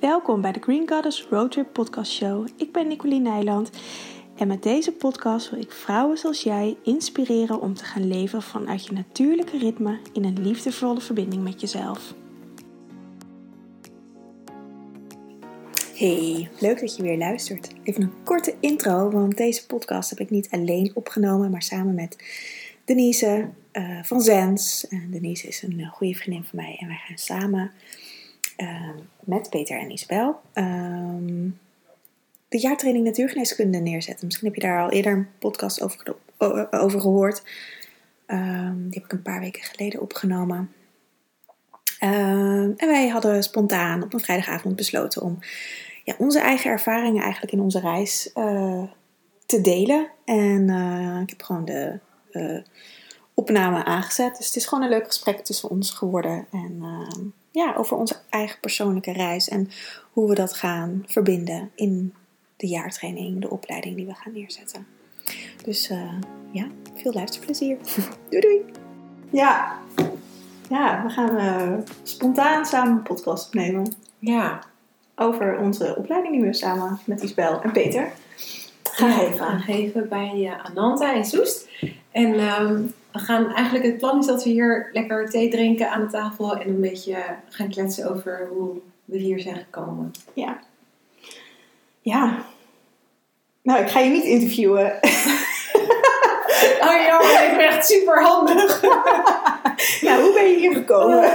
Welkom bij de Green Goddess Roadtrip Podcast Show. Ik ben Nicoline Nijland en met deze podcast wil ik vrouwen zoals jij inspireren om te gaan leven vanuit je natuurlijke ritme in een liefdevolle verbinding met jezelf. Hey, leuk dat je weer luistert. Even een korte intro, want deze podcast heb ik niet alleen opgenomen, maar samen met Denise uh, van Zens. En Denise is een goede vriendin van mij en wij gaan samen uh, met Peter en Isabel uh, de jaartraining natuurgeneeskunde neerzetten. Misschien heb je daar al eerder een podcast over, over gehoord. Ehm, die heb ik een paar weken geleden opgenomen. en wij hadden spontaan op een vrijdagavond besloten om ja, onze eigen ervaringen eigenlijk in onze reis uh, te delen. En uh, ik heb gewoon de uh, opname aangezet. Dus het is gewoon een leuk gesprek tussen ons geworden. En ja, over onze eigen persoonlijke reis en hoe we dat gaan verbinden in de jaartraining, de opleiding die we gaan neerzetten. Dus ja, veel luisterplezier. doei doei! Ja, ja we gaan spontaan samen een podcast opnemen. Ja, over onze opleiding die we samen met Isabel en Peter gaan geven. Gaan geven bij uh, Ananta in Soest. En um, we gaan eigenlijk, het plan is dat we hier lekker thee drinken aan de tafel en een beetje gaan kletsen over hoe we hier zijn gekomen. Ja. Ja. Nou, ik ga je niet interviewen. oh jammer, ik ben echt super handig. nou, hoe ben je hier gekomen? Wat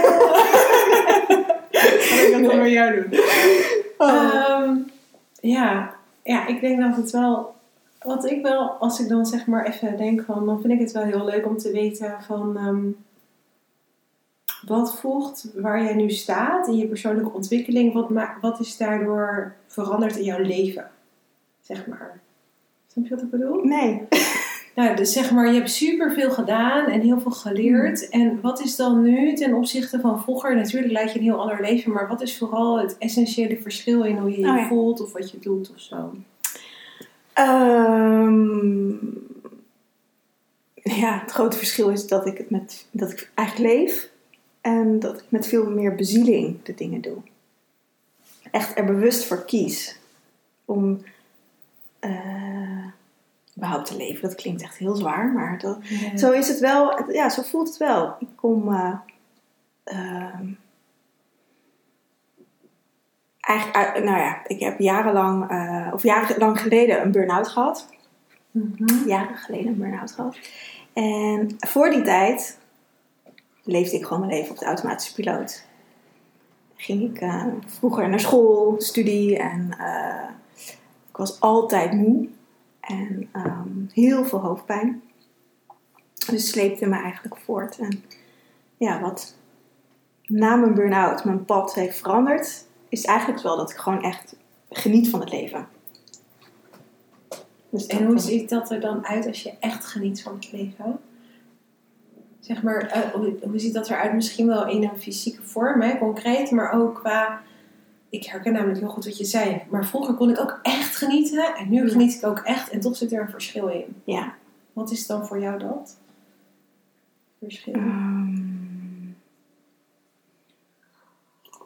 ik dat dan met jou doen? Oh. ja. ja, ik denk dat het wel. Wat ik wel, als ik dan zeg maar even denk van, dan vind ik het wel heel leuk om te weten van. Um, wat volgt waar jij nu staat in je persoonlijke ontwikkeling? Wat, wat is daardoor veranderd in jouw leven? Zeg maar. Snap je wat ik bedoel? Nee. Nou, dus zeg maar, je hebt superveel gedaan en heel veel geleerd. Mm. En wat is dan nu ten opzichte van vroeger? Natuurlijk leid je een heel ander leven, maar wat is vooral het essentiële verschil in hoe je je oh voelt of wat je doet of zo? Um, ja, het grote verschil is dat ik het met dat ik eigenlijk leef en dat ik met veel meer bezieling de dingen doe. Echt er bewust voor kies om. Uh, überhaupt te leven. Dat klinkt echt heel zwaar, maar dat, zo is het wel. Ja, zo voelt het wel. Ik kom. Uh, uh, eigenlijk, nou ja, ik heb jarenlang, uh, of jarenlang geleden een burn-out gehad. Mm -hmm. Jaren geleden een burn-out gehad. En voor die tijd leefde ik gewoon mijn leven op de automatische piloot. Ging ik eh, vroeger naar school, studie en ik was altijd moe. En um, heel veel hoofdpijn. Dus sleepte me eigenlijk voort. En ja, wat na mijn burn-out mijn pad heeft veranderd, is eigenlijk wel dat ik gewoon echt geniet van het leven. Dus en hoe ziet dat er dan uit als je echt geniet van het leven? Zeg maar, uh, hoe, hoe, ziet dat eruit? Misschien wel in een fysieke vorm, hè, concreet, maar ook qua ik herken namelijk heel goed wat je zei. Maar vroeger kon ik ook echt genieten. En nu geniet ik ook echt. En toch zit er een verschil in. Ja. Wat is dan voor jou dat? Verschil? Um,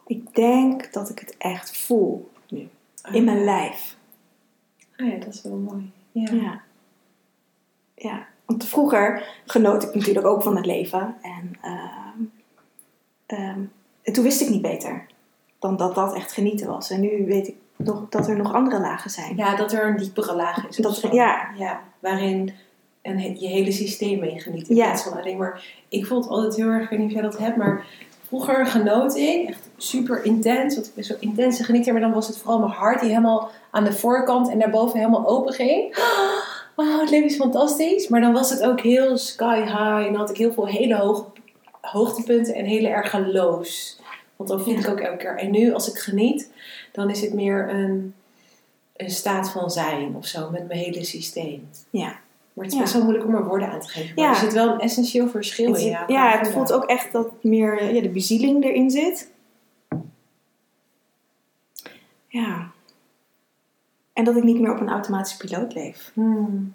ik denk dat ik het echt voel nu. Ah, in mijn lijf. Ah ja, dat is wel mooi. Ja. ja. ja. Want vroeger genoot ik natuurlijk ook van het leven. En, uh, um, en toen wist ik niet beter dan dat dat echt genieten was. En nu weet ik nog dat er nog andere lagen zijn. Ja, dat er een diepere laag is. Dat, ja. ja. Waarin en je hele systeem mee geniet. In ja. plaats van alleen maar. Ik voel het altijd heel erg, ik weet niet of jij dat hebt, maar vroeger genoot ik echt super intens. Want ik ben zo intense genieter, maar dan was het vooral mijn hart die helemaal aan de voorkant en daarboven helemaal open ging. Wauw, het leven is fantastisch. Maar dan was het ook heel sky high en dan had ik heel veel hele hoge hoogtepunten en hele erge lows. Want dan vind ik ook elke keer. En nu, als ik geniet, dan is het meer een, een staat van zijn of zo, met mijn hele systeem. Ja. Maar het is best wel moeilijk om er woorden aan te geven. Maar er zit wel een essentieel verschil in. Ja, ja het voelt ook echt dat meer ja, de bezieling erin zit. Ja. En dat ik niet meer op een automatische piloot leef. Hmm.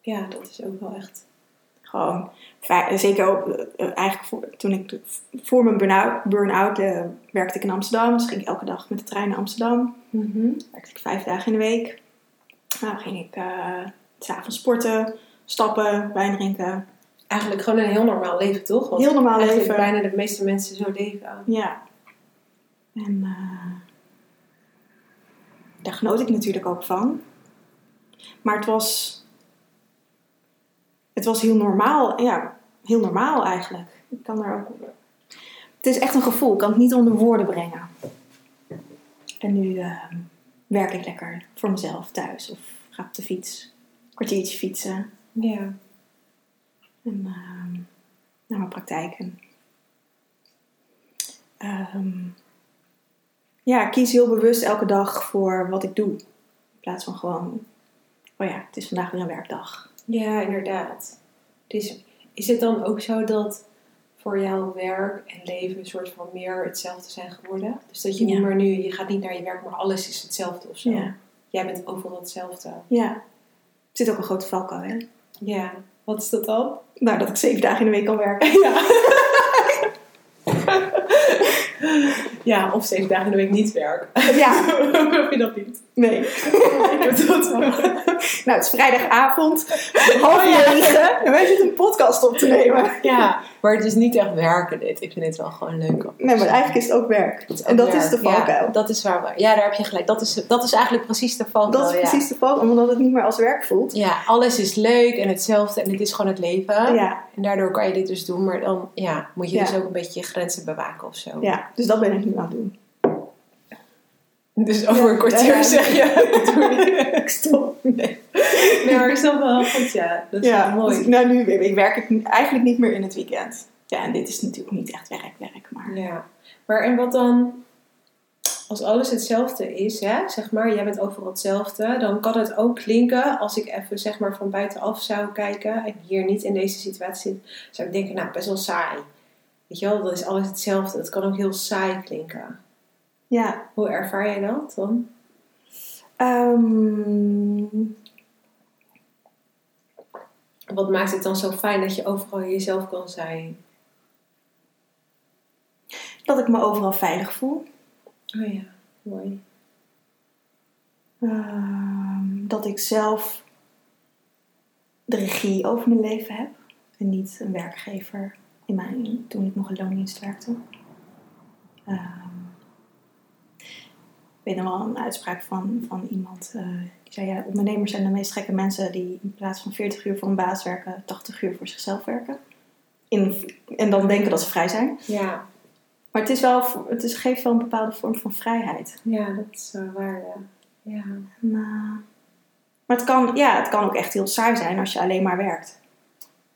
Ja, dat is ook wel echt Gewoon, zeker ook, eh, eigenlijk voor, toen ik voor mijn burn-out, eh, werkte ik in Amsterdam. Dus ging ik elke dag met de trein naar Amsterdam. Mhm. Werkte ik vijf dagen in de week. Nou, ging ik eh, s'avonds sporten, stappen, wijn drinken. Eigenlijk gewoon een heel normaal leven, toch? Want Heel normaal eigenlijk leven. bijna de meeste mensen zo leven. Ja. En eh, daar genoot ik natuurlijk ook van. Maar het was, het was heel normaal. Ja, heel normaal eigenlijk. Ik kan er ook, het is echt een gevoel. Ik kan het niet onder woorden brengen. En nu eh, werk ik lekker voor mezelf thuis. Of ga op de fiets. Kwartiertje fietsen. Ja. En ehm, naar mijn praktijk. En, ehm, ja, ik kies heel bewust elke dag voor wat ik doe. In plaats van gewoon, oh ja, het is vandaag weer een werkdag. Ja, inderdaad. Dus is het dan ook zo dat voor jouw werk en leven een soort van meer hetzelfde zijn geworden? Dus dat je Ja. niet meer nu, je gaat niet naar je werk, maar alles is hetzelfde of zo. Ja. Jij bent overal hetzelfde. Ja. Er zit ook een grote valkuil in. Ja. Wat is dat dan? Nou, dat ik zeven dagen in de week kan werken. Ja. ja, of zeven dagen in de week niet werk. Ja, Heb je dat niet? nee. Ik heb dat wel. Nou, het is vrijdagavond, half negen. En wij zitten een podcast op te nemen. Ja, maar het is niet echt werken dit. Ik vind het wel gewoon leuk. Nee, maar eigenlijk is het ook werk. En dat is de valkuil. Ja, dat is waar. Ja, daar heb je gelijk. Dat is, dat is eigenlijk precies de valkuil. Dat is ja. precies de valkuil, omdat het niet meer als werk voelt. Ja, alles is leuk en hetzelfde en het is gewoon het leven. Ja, En daardoor kan je dit dus doen, maar dan ja, moet je dus ook een beetje je grenzen bewaken of zo. ja, dus dat ben ik nu het doen. Dus over Ja. een kwartier Ja. zeg je. Ik stop. Nee. nee, maar ik snap wel goed, ja. Dat is Ja, wel mooi. dus nou nu, ik werk eigenlijk niet meer in het weekend. Ja, en dit is natuurlijk niet echt werk, werk, maar... Ja, maar en wat dan, als alles hetzelfde is, hè, zeg maar, jij bent overal hetzelfde, dan kan het ook klinken, als ik even zeg maar van buitenaf zou kijken en hier niet in deze situatie zit, zou ik denken, nou, best wel saai. Weet je wel, dat is alles hetzelfde. Dat kan ook heel saai klinken. Ja, Hoe ervaar jij dat dan? ehm, Wat maakt het dan zo fijn dat je overal jezelf kan zijn? dat ik me overal veilig voel. Oh ja, mooi. Ehm, dat ik zelf de regie over mijn leven heb. En niet een werkgever in mijn, toen ik nog in loondienst werkte. Ehm, ik weet nog wel een uitspraak van, van iemand eh, die zei: ja, Ondernemers zijn de meest gekke mensen die in plaats van 40 uur voor een baas werken, 80 uur voor zichzelf werken. In, en dan denken dat ze vrij zijn. Ja, Maar het, is wel, het is, geeft wel een bepaalde vorm van vrijheid. ja dat is wel waar, ja. Ja, En, eh, maar het kan, ja, het kan ook echt heel saai zijn als je alleen maar werkt.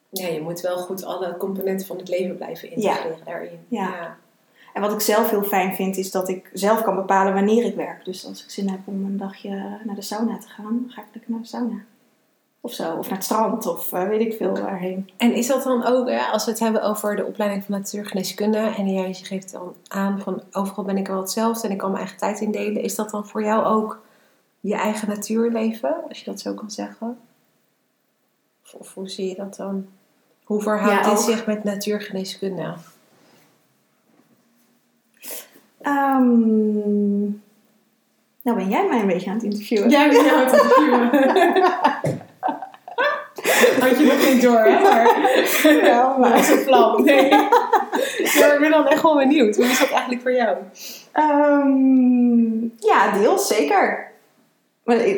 Ja, je moet wel goed alle componenten van het leven blijven integreren daarin. Ja. ja. En wat ik zelf heel fijn vind, is dat ik zelf kan bepalen wanneer ik werk. Dus als ik zin heb om een dagje naar de sauna te gaan, dan ga ik lekker naar de sauna. Of zo, of naar het strand, of eh, weet ik veel waarheen. En is dat dan ook, hè, als we het hebben over de opleiding van natuurgeneeskunde en jij geeft dan aan van overal ben ik wel hetzelfde en ik kan mijn eigen tijd indelen, is dat dan voor jou ook je eigen natuurleven, als je dat zo kan zeggen? Of, of hoe zie je dat dan? Hoe verhoudt Ja, dit ook. zich met natuurgeneeskunde? Ehm, nou ben jij mij een beetje aan het interviewen. Jij bent jou het Had je nog niet door, hè? Maar Ja, maar- dat is een plan. Nee. Maar ik ben dan echt wel benieuwd. Hoe is dat eigenlijk voor jou? Ehm, ja, deels zeker.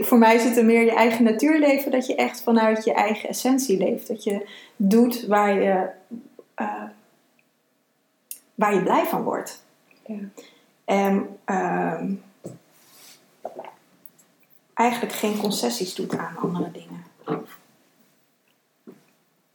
Voor mij zit er meer je eigen natuurleven, dat je echt vanuit je eigen essentie leeft. Dat je doet waar je, eh, waar je blij van wordt. Ja. En ehm, eigenlijk geen concessies doet aan andere dingen.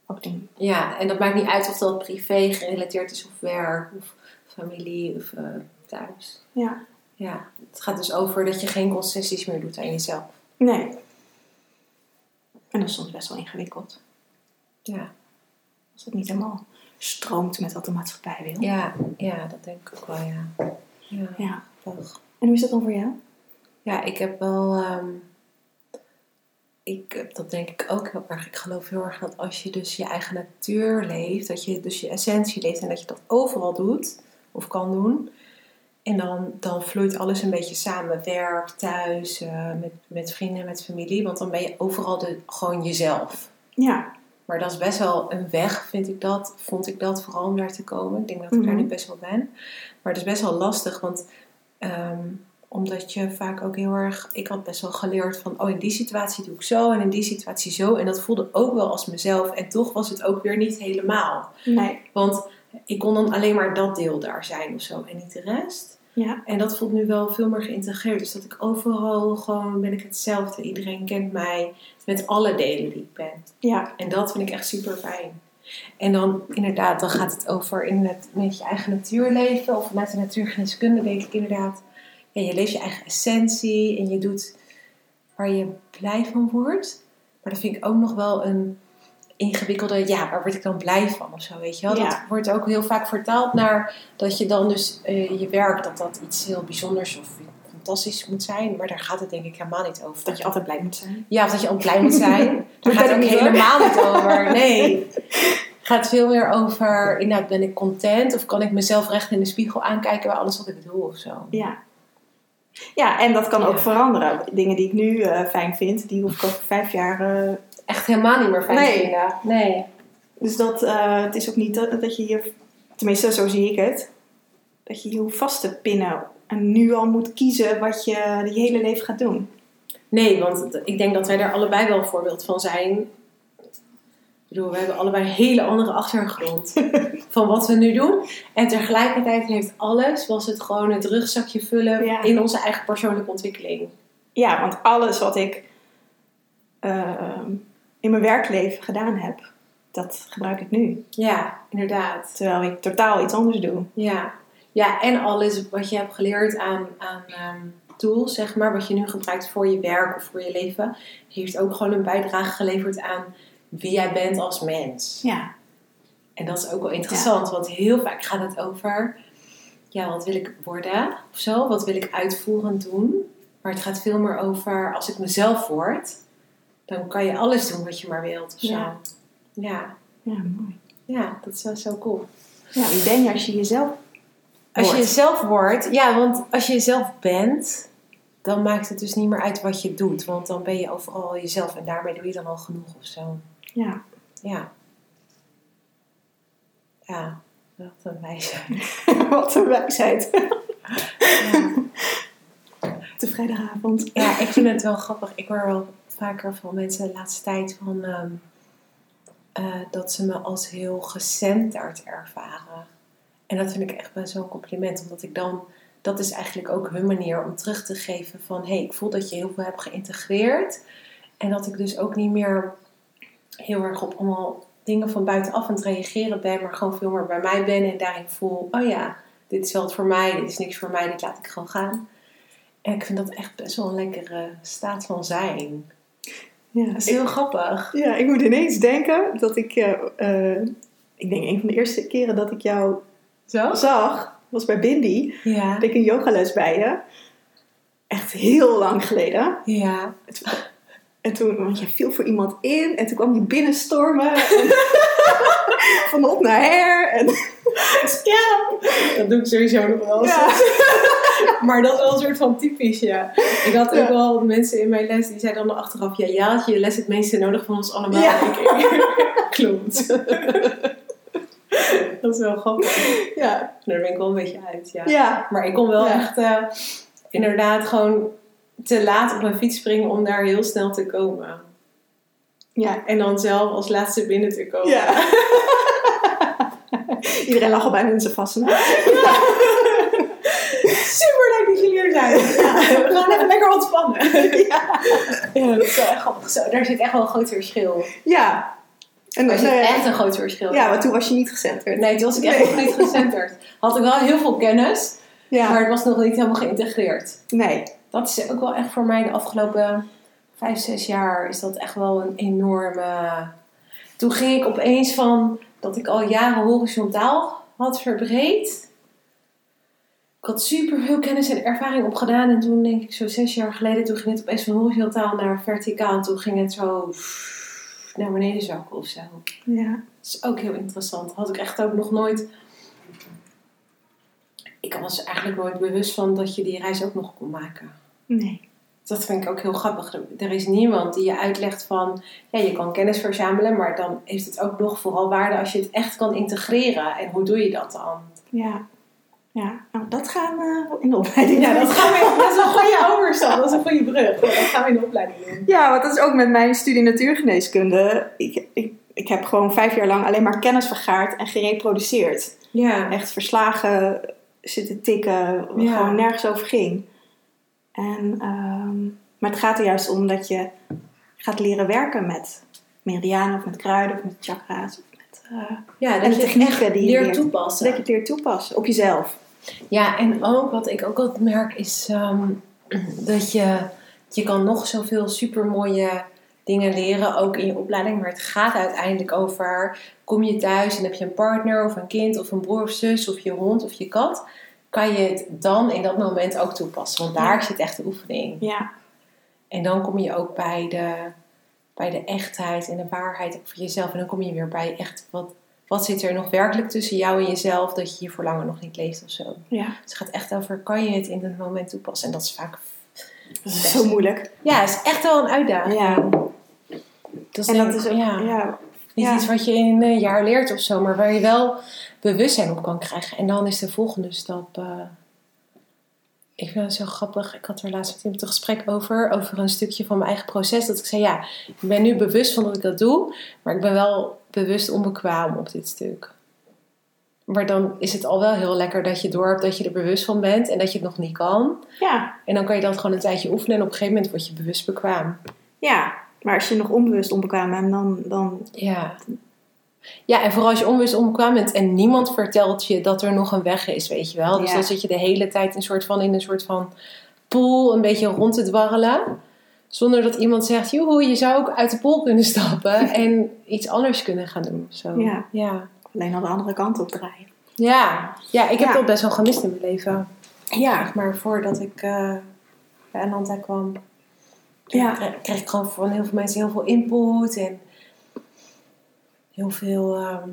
Ook dingen. Ja, en dat maakt niet uit of dat privé gerelateerd is of werk of familie of eh, thuis. Ja, Ja, het gaat dus over dat je geen concessies meer doet aan jezelf. nee. En dat is soms best wel ingewikkeld. Ja, Als het niet helemaal stroomt met wat de maatschappij wil. ja, ja dat denk ik ook wel, ja. Ja, Ja. En hoe is dat dan voor jou? Ja, ik heb wel. ehm, ik, dat denk ik ook heel erg. Ik geloof heel erg dat als je dus je eigen natuur leeft, dat je dus je essentie leeft en dat je dat overal doet of kan doen. En dan, dan vloeit alles een beetje samen. Werk, thuis, uh, met, met vrienden, met familie. Want dan ben je overal de, gewoon jezelf. Ja. Maar dat is best wel een weg, vind ik dat. Vond ik dat vooral om daar te komen. Ik denk dat ik daar Mhm. nu best wel ben. Maar het is best wel lastig, want ehm, omdat je vaak ook heel erg. Ik had best wel geleerd van, oh in die situatie doe ik zo en in die situatie zo. En dat voelde ook wel als mezelf. En toch was het ook weer niet helemaal. Nee. Want ik kon dan alleen maar dat deel daar zijn of zo en niet de rest. Ja. En dat voelt nu wel veel meer geïntegreerd. Dus dat ik overal gewoon ben ik hetzelfde. Iedereen kent mij met alle delen die ik ben. Ja. En dat vind ik echt super fijn. En dan inderdaad, dan gaat het over in het, met je eigen natuur leven. Of vanuit de natuurgeneeskunde denk ik inderdaad. Ja, je leeft je eigen essentie en je doet waar je blij van wordt. Maar dat vind ik ook nog wel een ingewikkelde, ja, waar word ik dan blij van of zo, weet je wel? Ja. Dat wordt ook heel vaak vertaald naar dat je dan dus eh, je werk, dat dat iets heel bijzonders of fantastisch moet zijn. Maar daar gaat het denk ik helemaal niet over. Dat je altijd blij moet zijn. Ja, of dat je ook blij moet zijn. Daar gaat het ook niet, helemaal niet over. Nee. Het gaat veel meer over, inderdaad, ben ik content? Of kan ik mezelf recht in de spiegel aankijken bij alles wat ik doe of zo? Ja. Ja, en dat kan ook veranderen. Dingen die ik nu eh, fijn vind, die hoef ik over vijf jaar. eh, Echt helemaal niet meer fijn Nee. vinden. Nee. dus dat, eh, het is ook niet dat, dat je je, tenminste zo zie ik het, dat je je hoeft vast te pinnen en nu al moet kiezen wat je je hele leven gaat doen. Nee, want ik denk dat wij daar allebei wel een voorbeeld van zijn. Ik bedoel, we hebben allebei een hele andere achtergrond van wat we nu doen. En tegelijkertijd heeft alles, was het gewoon het rugzakje vullen Ja. in onze eigen persoonlijke ontwikkeling. Ja, want alles wat ik eh, in mijn werkleven gedaan heb, dat gebruik ik nu. Ja, inderdaad. Terwijl ik totaal iets anders doe. Ja. ja, en alles wat je hebt geleerd aan, aan ehm, tools, zeg maar, wat je nu gebruikt voor je werk of voor je leven, heeft ook gewoon een bijdrage geleverd aan wie jij bent als mens. Ja, En dat is ook wel interessant, want heel vaak gaat het over, ja, wat wil ik worden of zo, wat wil ik uitvoerend doen. Maar het gaat veel meer over, als ik mezelf word, dan kan je alles doen wat je maar wilt of zo. Ja. Ja, ja mooi. ja dat is wel zo cool. Ja, wie ben je als je jezelf Als je jezelf wordt, ja, want als je jezelf bent, dan maakt het dus niet meer uit wat je doet. Want dan ben je overal jezelf en daarmee doe je dan al genoeg of zo. Ja. Ja. Ja, wat een wijze. Wat een wijsheid. Ja. De vrijdagavond. ja, ik vind het wel grappig. Ik hoor wel vaker van mensen de laatste tijd van, ehm, eh, dat ze me als heel gecenterd ervaren. En dat vind ik echt wel een compliment, omdat ik dan, dat is eigenlijk ook hun manier om terug te geven van, hé, hey, ik voel dat je heel veel hebt geïntegreerd. En dat ik dus ook niet meer heel erg op allemaal dingen van buitenaf aan het reageren ben, maar gewoon veel meer bij mij ben en daarin voel, oh ja, dit is wel het voor mij, dit is niks voor mij, dit laat ik gewoon gaan. En ik vind dat echt best wel een lekkere staat van zijn. Ja, Dat is ik, heel grappig. ja, ik moet ineens denken dat ik... eh, eh, ik denk een van de eerste keren dat ik jou Zo? zag, was bij Bindi. Ja. Had ik een yogales bij je. Echt heel lang geleden. Ja. En toen, want je viel voor iemand in en toen kwam je binnenstormen. En van op naar her. En, Ja. Dat doe ik sowieso nog wel ja. Maar dat is wel een soort van typisch, ja. Ik had ook Ja. wel mensen in mijn les die zeiden dan achteraf... Ja, ja, had je les het meeste nodig van ons allemaal. Ja. Klopt. dat is wel grappig. ja. Daar ben ik wel een beetje uit, ja. Maar ik kon wel echt eh, inderdaad gewoon te laat op mijn fiets springen om daar heel snel te komen. Ja. En dan zelf als laatste binnen te komen. ja. Iedereen lag al bijna in zijn vassen. Super leuk dat jullie er zijn. Ja, we gaan even lekker ontspannen. Ja. Ja, dat is wel echt grappig. Zo, daar zit echt wel een groot verschil. Ja. En, zit nou ja, echt een groot verschil. ja, maar toen was je niet gecenterd. Nee, toen was ik echt nog niet gecenterd. Had ik wel heel veel kennis, Ja. maar het was nog niet helemaal geïntegreerd. Nee. Dat is ook wel echt voor mij de afgelopen vijf, zes jaar is dat echt wel een enorme... Toen ging ik opeens van dat ik al jaren horizontaal had verbreed, ik had super veel kennis en ervaring opgedaan. En toen denk ik zo zes jaar geleden, toen ging het opeens van horizontaal naar verticaal. En toen ging het zo naar beneden zakken of zo. Ja. Dat is ook heel interessant. Had ik echt ook nog nooit... Ik was eigenlijk nooit bewust van dat je die reis ook nog kon maken. Nee. Dat vind ik ook heel grappig. Er is niemand die je uitlegt van, ja, je kan kennis verzamelen, maar dan heeft het ook nog vooral waarde als je het echt kan integreren. En hoe doe je dat dan? Ja. Ja, nou dat gaan we in de opleiding Ja, doen. dat gaan we. Dat is een goede overstap. Dat is een goede brug. Ja, dat gaan we in de opleiding doen. Ja, want dat is ook met mijn studie natuurgeneeskunde. Ik, ik, ik heb gewoon vijf jaar lang alleen maar kennis vergaard en gereproduceerd. Ja. Echt verslagen zitten tikken, wat Ja. gewoon nergens over ging. En, ehm, maar het gaat er juist om dat je gaat leren werken met meridianen of met kruiden of met chakra's. Of met, eh, Ja, En dat de technieken echt die je leert leert. toepassen. dat je het leert toepassen op jezelf. Ja, en ook wat ik ook altijd merk is ehm, dat je, je kan nog zoveel supermooie dingen leren, ook in je opleiding. Maar het gaat uiteindelijk over, kom je thuis en heb je een partner of een kind of een broer of zus of je hond of je kat. Kan je het dan in dat moment ook toepassen? Want daar zit echt de oefening. Ja, En dan kom je ook bij de, bij de echtheid en de waarheid voor jezelf. En dan kom je weer bij echt, wat, wat zit er nog werkelijk tussen jou en jezelf dat je je verlangen nog niet leeft of zo. ja. Dus het gaat echt over, kan je het in het moment toepassen? En dat is vaak... dat is zo moeilijk. Ja, het is echt wel een uitdaging. Ja. Dat is En dat ik, is ook, ja, ja, niet ja. iets wat je in een jaar leert of zo, maar waar je wel bewustzijn op kan krijgen. En dan is de volgende stap... eh, ik vind het zo grappig. Ik had er laatst met iemand een gesprek over. Over een stukje van mijn eigen proces. Dat ik zei, ja, ik ben nu bewust van dat ik dat doe. Maar ik ben wel bewust onbekwaam op dit stuk. Maar dan is het al wel heel lekker dat je door hebt dat je er bewust van bent. En dat je het nog niet kan. ja, En dan kan je dat gewoon een tijdje oefenen. En op een gegeven moment word je bewust bekwaam. ja. Maar als je nog onbewust onbekwaam bent, dan, dan Ja. Ja, en vooral als je onbewust onbekwaam bent en niemand vertelt je dat er nog een weg is, weet je wel. Dus Ja. dan zit je de hele tijd een soort van, in een soort van pool een beetje rond te dwarrelen. Zonder dat iemand zegt, joehoe, je zou ook uit de pool kunnen stappen en iets anders kunnen gaan doen. Zo. Ja. Ja. alleen al de andere kant op draaien. Ja. ja, ik heb Ja. dat best wel gemist in mijn leven. Ja, maar voordat ik eh bij Ananta kwam, Ja. kreeg, kreeg ik gewoon van heel veel mensen heel veel input en heel veel ehm,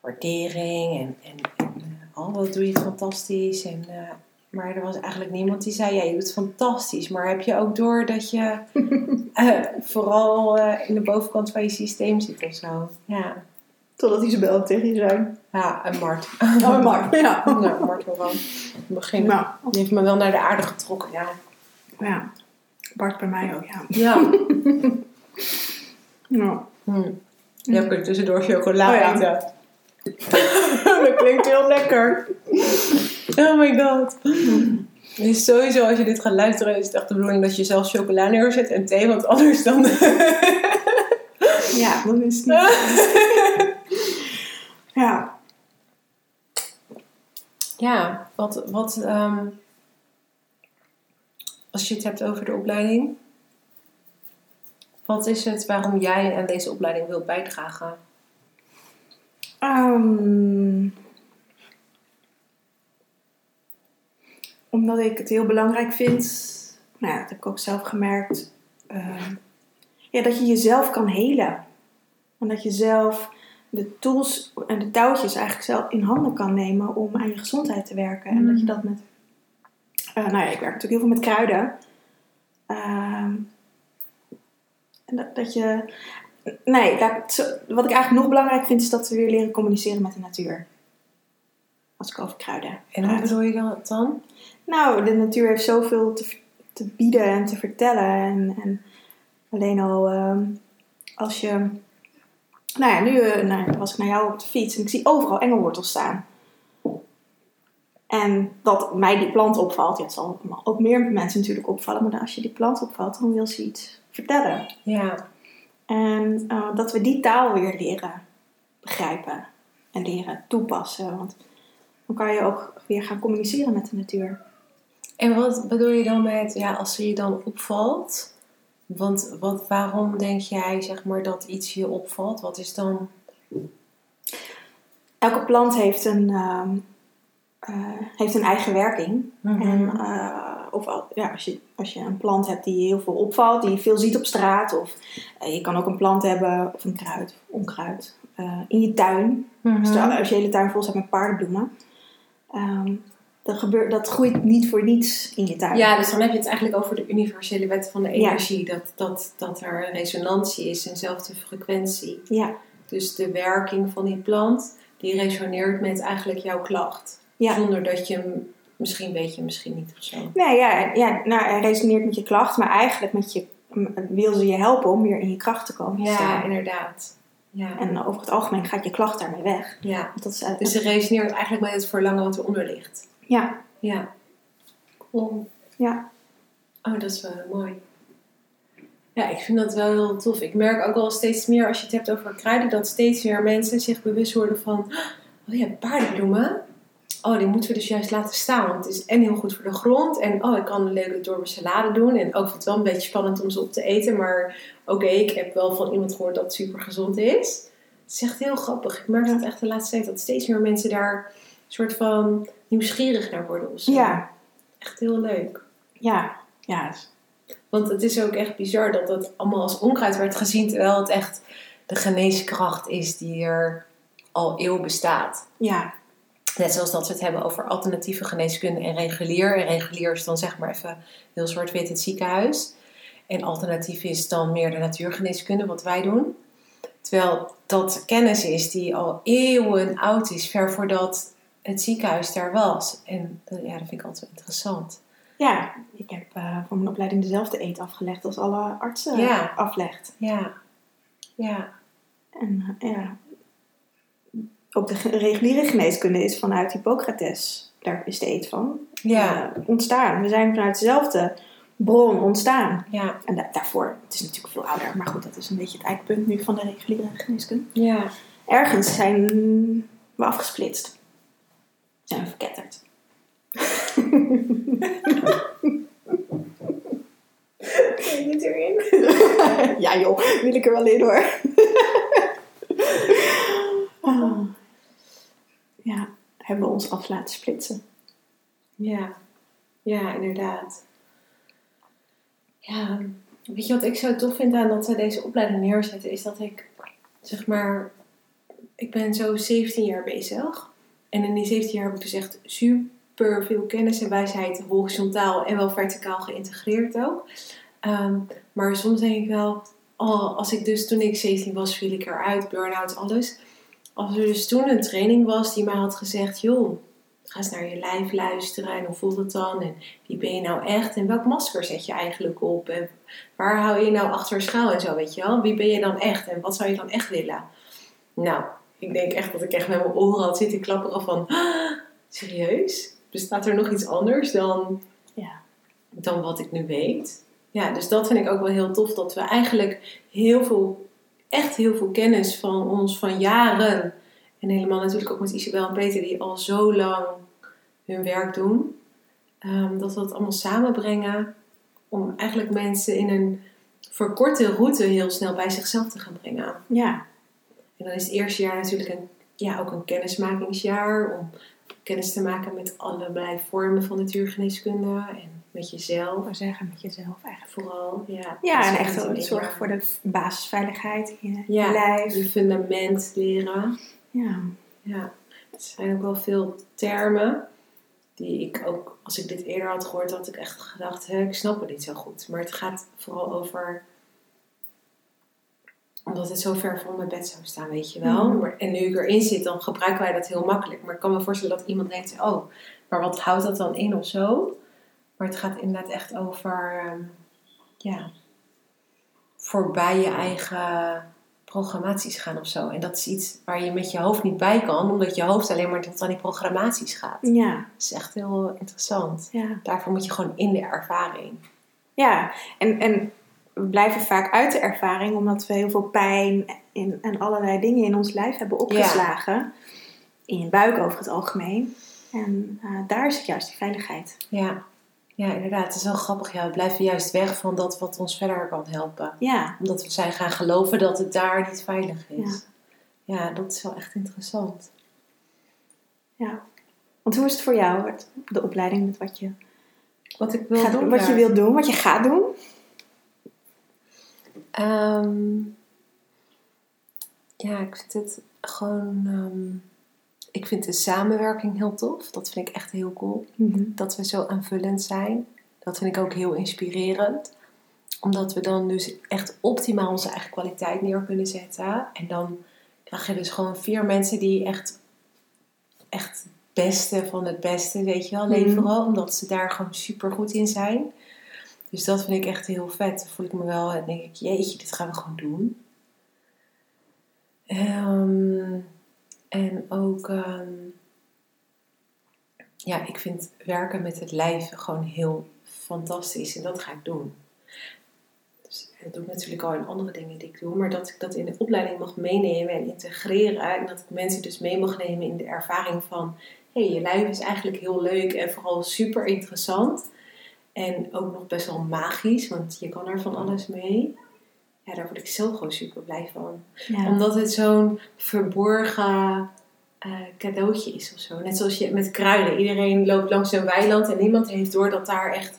waardering en, en, en eh, oh, wat doe je het fantastisch. En, eh, maar er was eigenlijk niemand die zei, ja, je doet het fantastisch. Maar heb je ook door dat je eh, vooral in de bovenkant van je systeem zit of zo? Ja, totdat Isabel tegen je zei. ja en Mart. Oh, Mark. Ja. Nou, Mart wel wel. In het begin. Nou, Die heeft me wel naar de aarde getrokken, ja. ja. Bart bij mij ook, ja. Ja. Nou. Ja, ik tussendoor chocola Oh ja. eten. dat klinkt heel lekker. Oh my god. Is sowieso, als je dit gaat luisteren, is het echt de bedoeling dat je zelf chocola neerzet en thee, want anders dan... ja, dan is het niet. Ja. ja, wat... wat ehm, als je het hebt over de opleiding, wat is het waarom jij aan deze opleiding wilt bijdragen? Ehm, omdat ik het heel belangrijk vind, nou ja, dat heb ik ook zelf gemerkt, ehm, ja, dat je jezelf kan helen. En dat je zelf de tools en de touwtjes eigenlijk zelf in handen kan nemen om aan je gezondheid te werken. En dat je dat met, eh, nou ja, ik werk natuurlijk heel veel met kruiden. Ehm, dat, dat je, nee, dat, wat ik eigenlijk nog belangrijk vind is dat we weer leren communiceren met de natuur. Als ik over kruiden En hoe bedoel je dat dan? Nou, de natuur heeft zoveel te, te bieden en te vertellen. En, en alleen al ehm, als je. Nou ja, nu eh, nou, was ik naar jou op de fiets en ik zie overal engelwortels staan. En dat mij die plant opvalt, ja, het zal ook meer mensen natuurlijk opvallen, maar als je die plant opvalt, dan wil ze iets vertellen. Ja, En eh, dat we die taal weer leren begrijpen en leren toepassen. Want dan kan je ook weer gaan communiceren met de natuur. En wat bedoel je dan met, ja, als ze je dan opvalt? Want wat, waarom denk jij, zeg maar, dat iets je opvalt? Wat is dan... Elke plant heeft een, ehm, heeft een eigen werking. Mhm. En, eh, of al- ja, als, je, als je een plant hebt die heel veel opvalt, die je veel ziet op straat. Of eh, je kan ook een plant hebben, of een kruid, of onkruid, eh, in je tuin. Mhm. Dus als je hele tuin vol staat met paardenbloemen. ehm, dat, gebeurt, dat groeit niet voor niets in je tuin. Ja, dus dan heb je het eigenlijk over de universele wet van de energie. Dat, dat, dat er een resonantie is, eenzelfde frequentie. Ja, Dus de werking van die plant, die resoneert met eigenlijk jouw klacht. Ja. Zonder dat je hem, misschien weet je misschien niet of zo. Nee, ja, ja nou, hij resoneert met je klacht, maar eigenlijk met je, wil ze je helpen om weer in je kracht te komen Ja, staan. inderdaad. Ja, En over het algemeen gaat je klacht daarmee weg. ja. Want Dat is, Dus ze resoneert eigenlijk met het verlangen wat eronder ligt. ja, Ja. Cool. ja, Oh, dat is wel mooi. Ja, ik vind dat wel heel tof. Ik merk ook wel steeds meer als je het hebt over kruiden, dat steeds meer mensen zich bewust worden van: oh ja, paardenbloemen. Oh, die moeten we dus juist laten staan. Want het is en heel goed voor de grond. En oh, ik kan een leuke door mijn salade doen. En ook vind het wel een beetje spannend om ze op te eten. Maar oké, ik heb wel van iemand gehoord dat het super gezond is. Het is echt heel grappig. Ik merk dat echt de laatste tijd dat steeds meer mensen daar een soort van nieuwsgierig naar worden of zo. ja, Echt heel leuk. ja, ja. Want het is ook echt bizar dat dat allemaal als onkruid werd gezien, terwijl het echt de geneeskracht is die er al eeuw bestaat. ja. Net zoals dat we het hebben over alternatieve geneeskunde en regulier. En regulier is dan zeg maar even heel zwart-wit het ziekenhuis. En alternatief is dan meer de natuurgeneeskunde, wat wij doen. Terwijl dat kennis is die al eeuwen oud is, ver voordat het ziekenhuis daar was. En eh, ja, dat vind ik altijd interessant. Ja, ik heb eh, voor mijn opleiding dezelfde eet afgelegd als alle artsen Ja. aflegt. Ja, ja, En eh, ja, ook de reguliere geneeskunde is vanuit Hippocrates, daar is de eet van, ja, eh, ontstaan. We zijn vanuit dezelfde bron ontstaan. ja. En da- daarvoor, het is natuurlijk veel ouder, maar goed, dat is een beetje het eikpunt nu van de reguliere geneeskunde. Ja, Ergens zijn we afgesplitst. Zijn we verketterd. erin. ja joh, wil ik er wel in hoor. Ah. ja, hebben we ons af laten splitsen. Ja, ja, inderdaad. Ja, weet je wat ik zo tof vind aan dat zij deze opleiding neerzetten, is dat ik, zeg maar, ik ben zo 17 jaar bezig. En in die 17 jaar heb ik dus echt super veel kennis en wijsheid, horizontaal en wel verticaal geïntegreerd ook. Ehm, maar soms denk ik wel, oh, als ik dus toen ik 17 was, viel ik eruit, burn-out, alles. Als er dus toen een training was die mij had gezegd, joh, ga eens naar je lijf luisteren en hoe voelt het dan? En wie ben je nou echt? En welk masker zet je eigenlijk op? En waar hou je nou achter schuil en zo, weet je wel? Wie ben je dan echt? En wat zou je dan echt willen? Nou, ik denk echt dat ik echt met mijn oren had zitten klapperen van... "Ah, serieus? Bestaat er nog iets anders dan, Ja. dan wat ik nu weet? Ja, dus dat vind ik ook wel heel tof. Dat we eigenlijk heel veel, echt heel veel kennis van ons van jaren... En helemaal natuurlijk ook met Isabel en Peter die al zo lang hun werk doen. ehm, dat we dat allemaal samenbrengen om eigenlijk mensen in een verkorte route heel snel bij zichzelf te gaan brengen. Ja, En dan is het eerste jaar natuurlijk een, ja, ook een kennismakingsjaar om kennis te maken met allerlei vormen van natuurgeneeskunde en met jezelf we zeggen met jezelf eigenlijk. vooral. Ja, Ja, en echt enorm- voor de basisveiligheid in je, Ja, je lijf. je fundament leren. Ja. Ja, er zijn ook wel veel termen die ik ook, als ik dit eerder had gehoord, had ik echt gedacht, hè, ik snap het niet zo goed. Maar het gaat vooral over, omdat het zo ver van mijn bed zou staan, weet je wel. Maar, en nu ik erin zit, dan gebruiken wij dat heel makkelijk. Maar ik kan me voorstellen dat iemand denkt, oh, maar wat houdt dat dan in of zo? Maar het gaat inderdaad echt over, ehm, ja, voorbij je eigen programmaties gaan of zo. En dat is iets waar je met je hoofd niet bij kan, omdat je hoofd alleen maar tot aan die programmaties gaat. Ja. Dat is echt heel interessant. Ja. Daarvoor moet je gewoon in de ervaring. Ja, en, en we blijven vaak uit de ervaring omdat we heel veel pijn en, en allerlei dingen in ons lijf hebben opgeslagen. In je buik over het algemeen. En eh, daar zit juist die veiligheid. Ja. Ja, inderdaad. Het is wel grappig. Ja, we blijven juist weg van dat wat ons verder kan helpen. Ja, Omdat we zijn gaan geloven dat het daar niet veilig is. Ja, dat is wel echt interessant. ja. Want hoe is het voor jou, de opleiding met wat je, wat ik wil gaat, doen? wat je wil doen, wat je gaat doen? Ehm, ja, ik vind het gewoon. ehm, ik vind de samenwerking heel tof. Dat vind ik echt heel cool. Mhm. Dat we zo aanvullend zijn. Dat vind ik ook heel inspirerend. Omdat we dan dus echt optimaal onze eigen kwaliteit neer kunnen zetten. En dan krijg je dus gewoon vier mensen die echt, echt het beste van het beste, weet je wel, leveren. Omdat ze daar gewoon super goed in zijn. Dus dat vind ik echt heel vet. Dan voel ik me wel en denk ik, jeetje, dit gaan we gewoon doen. Ehm, en ook, ehm, ja, ik vind werken met het lijf gewoon heel fantastisch. En dat ga ik doen. Dus dat doe ik natuurlijk al in andere dingen die ik doe. Maar dat ik dat in de opleiding mag meenemen en integreren. En dat ik mensen dus mee mag nemen in de ervaring van... Hé, hey, je lijf is eigenlijk heel leuk en vooral super interessant. En ook nog best wel magisch, want je kan er van alles mee. Ja, daar word ik zelf gewoon super blij van. Ja. Omdat het zo'n verborgen eh, cadeautje is of zo. Net zoals je met kruiden. Iedereen loopt langs een weiland en niemand heeft door dat daar echt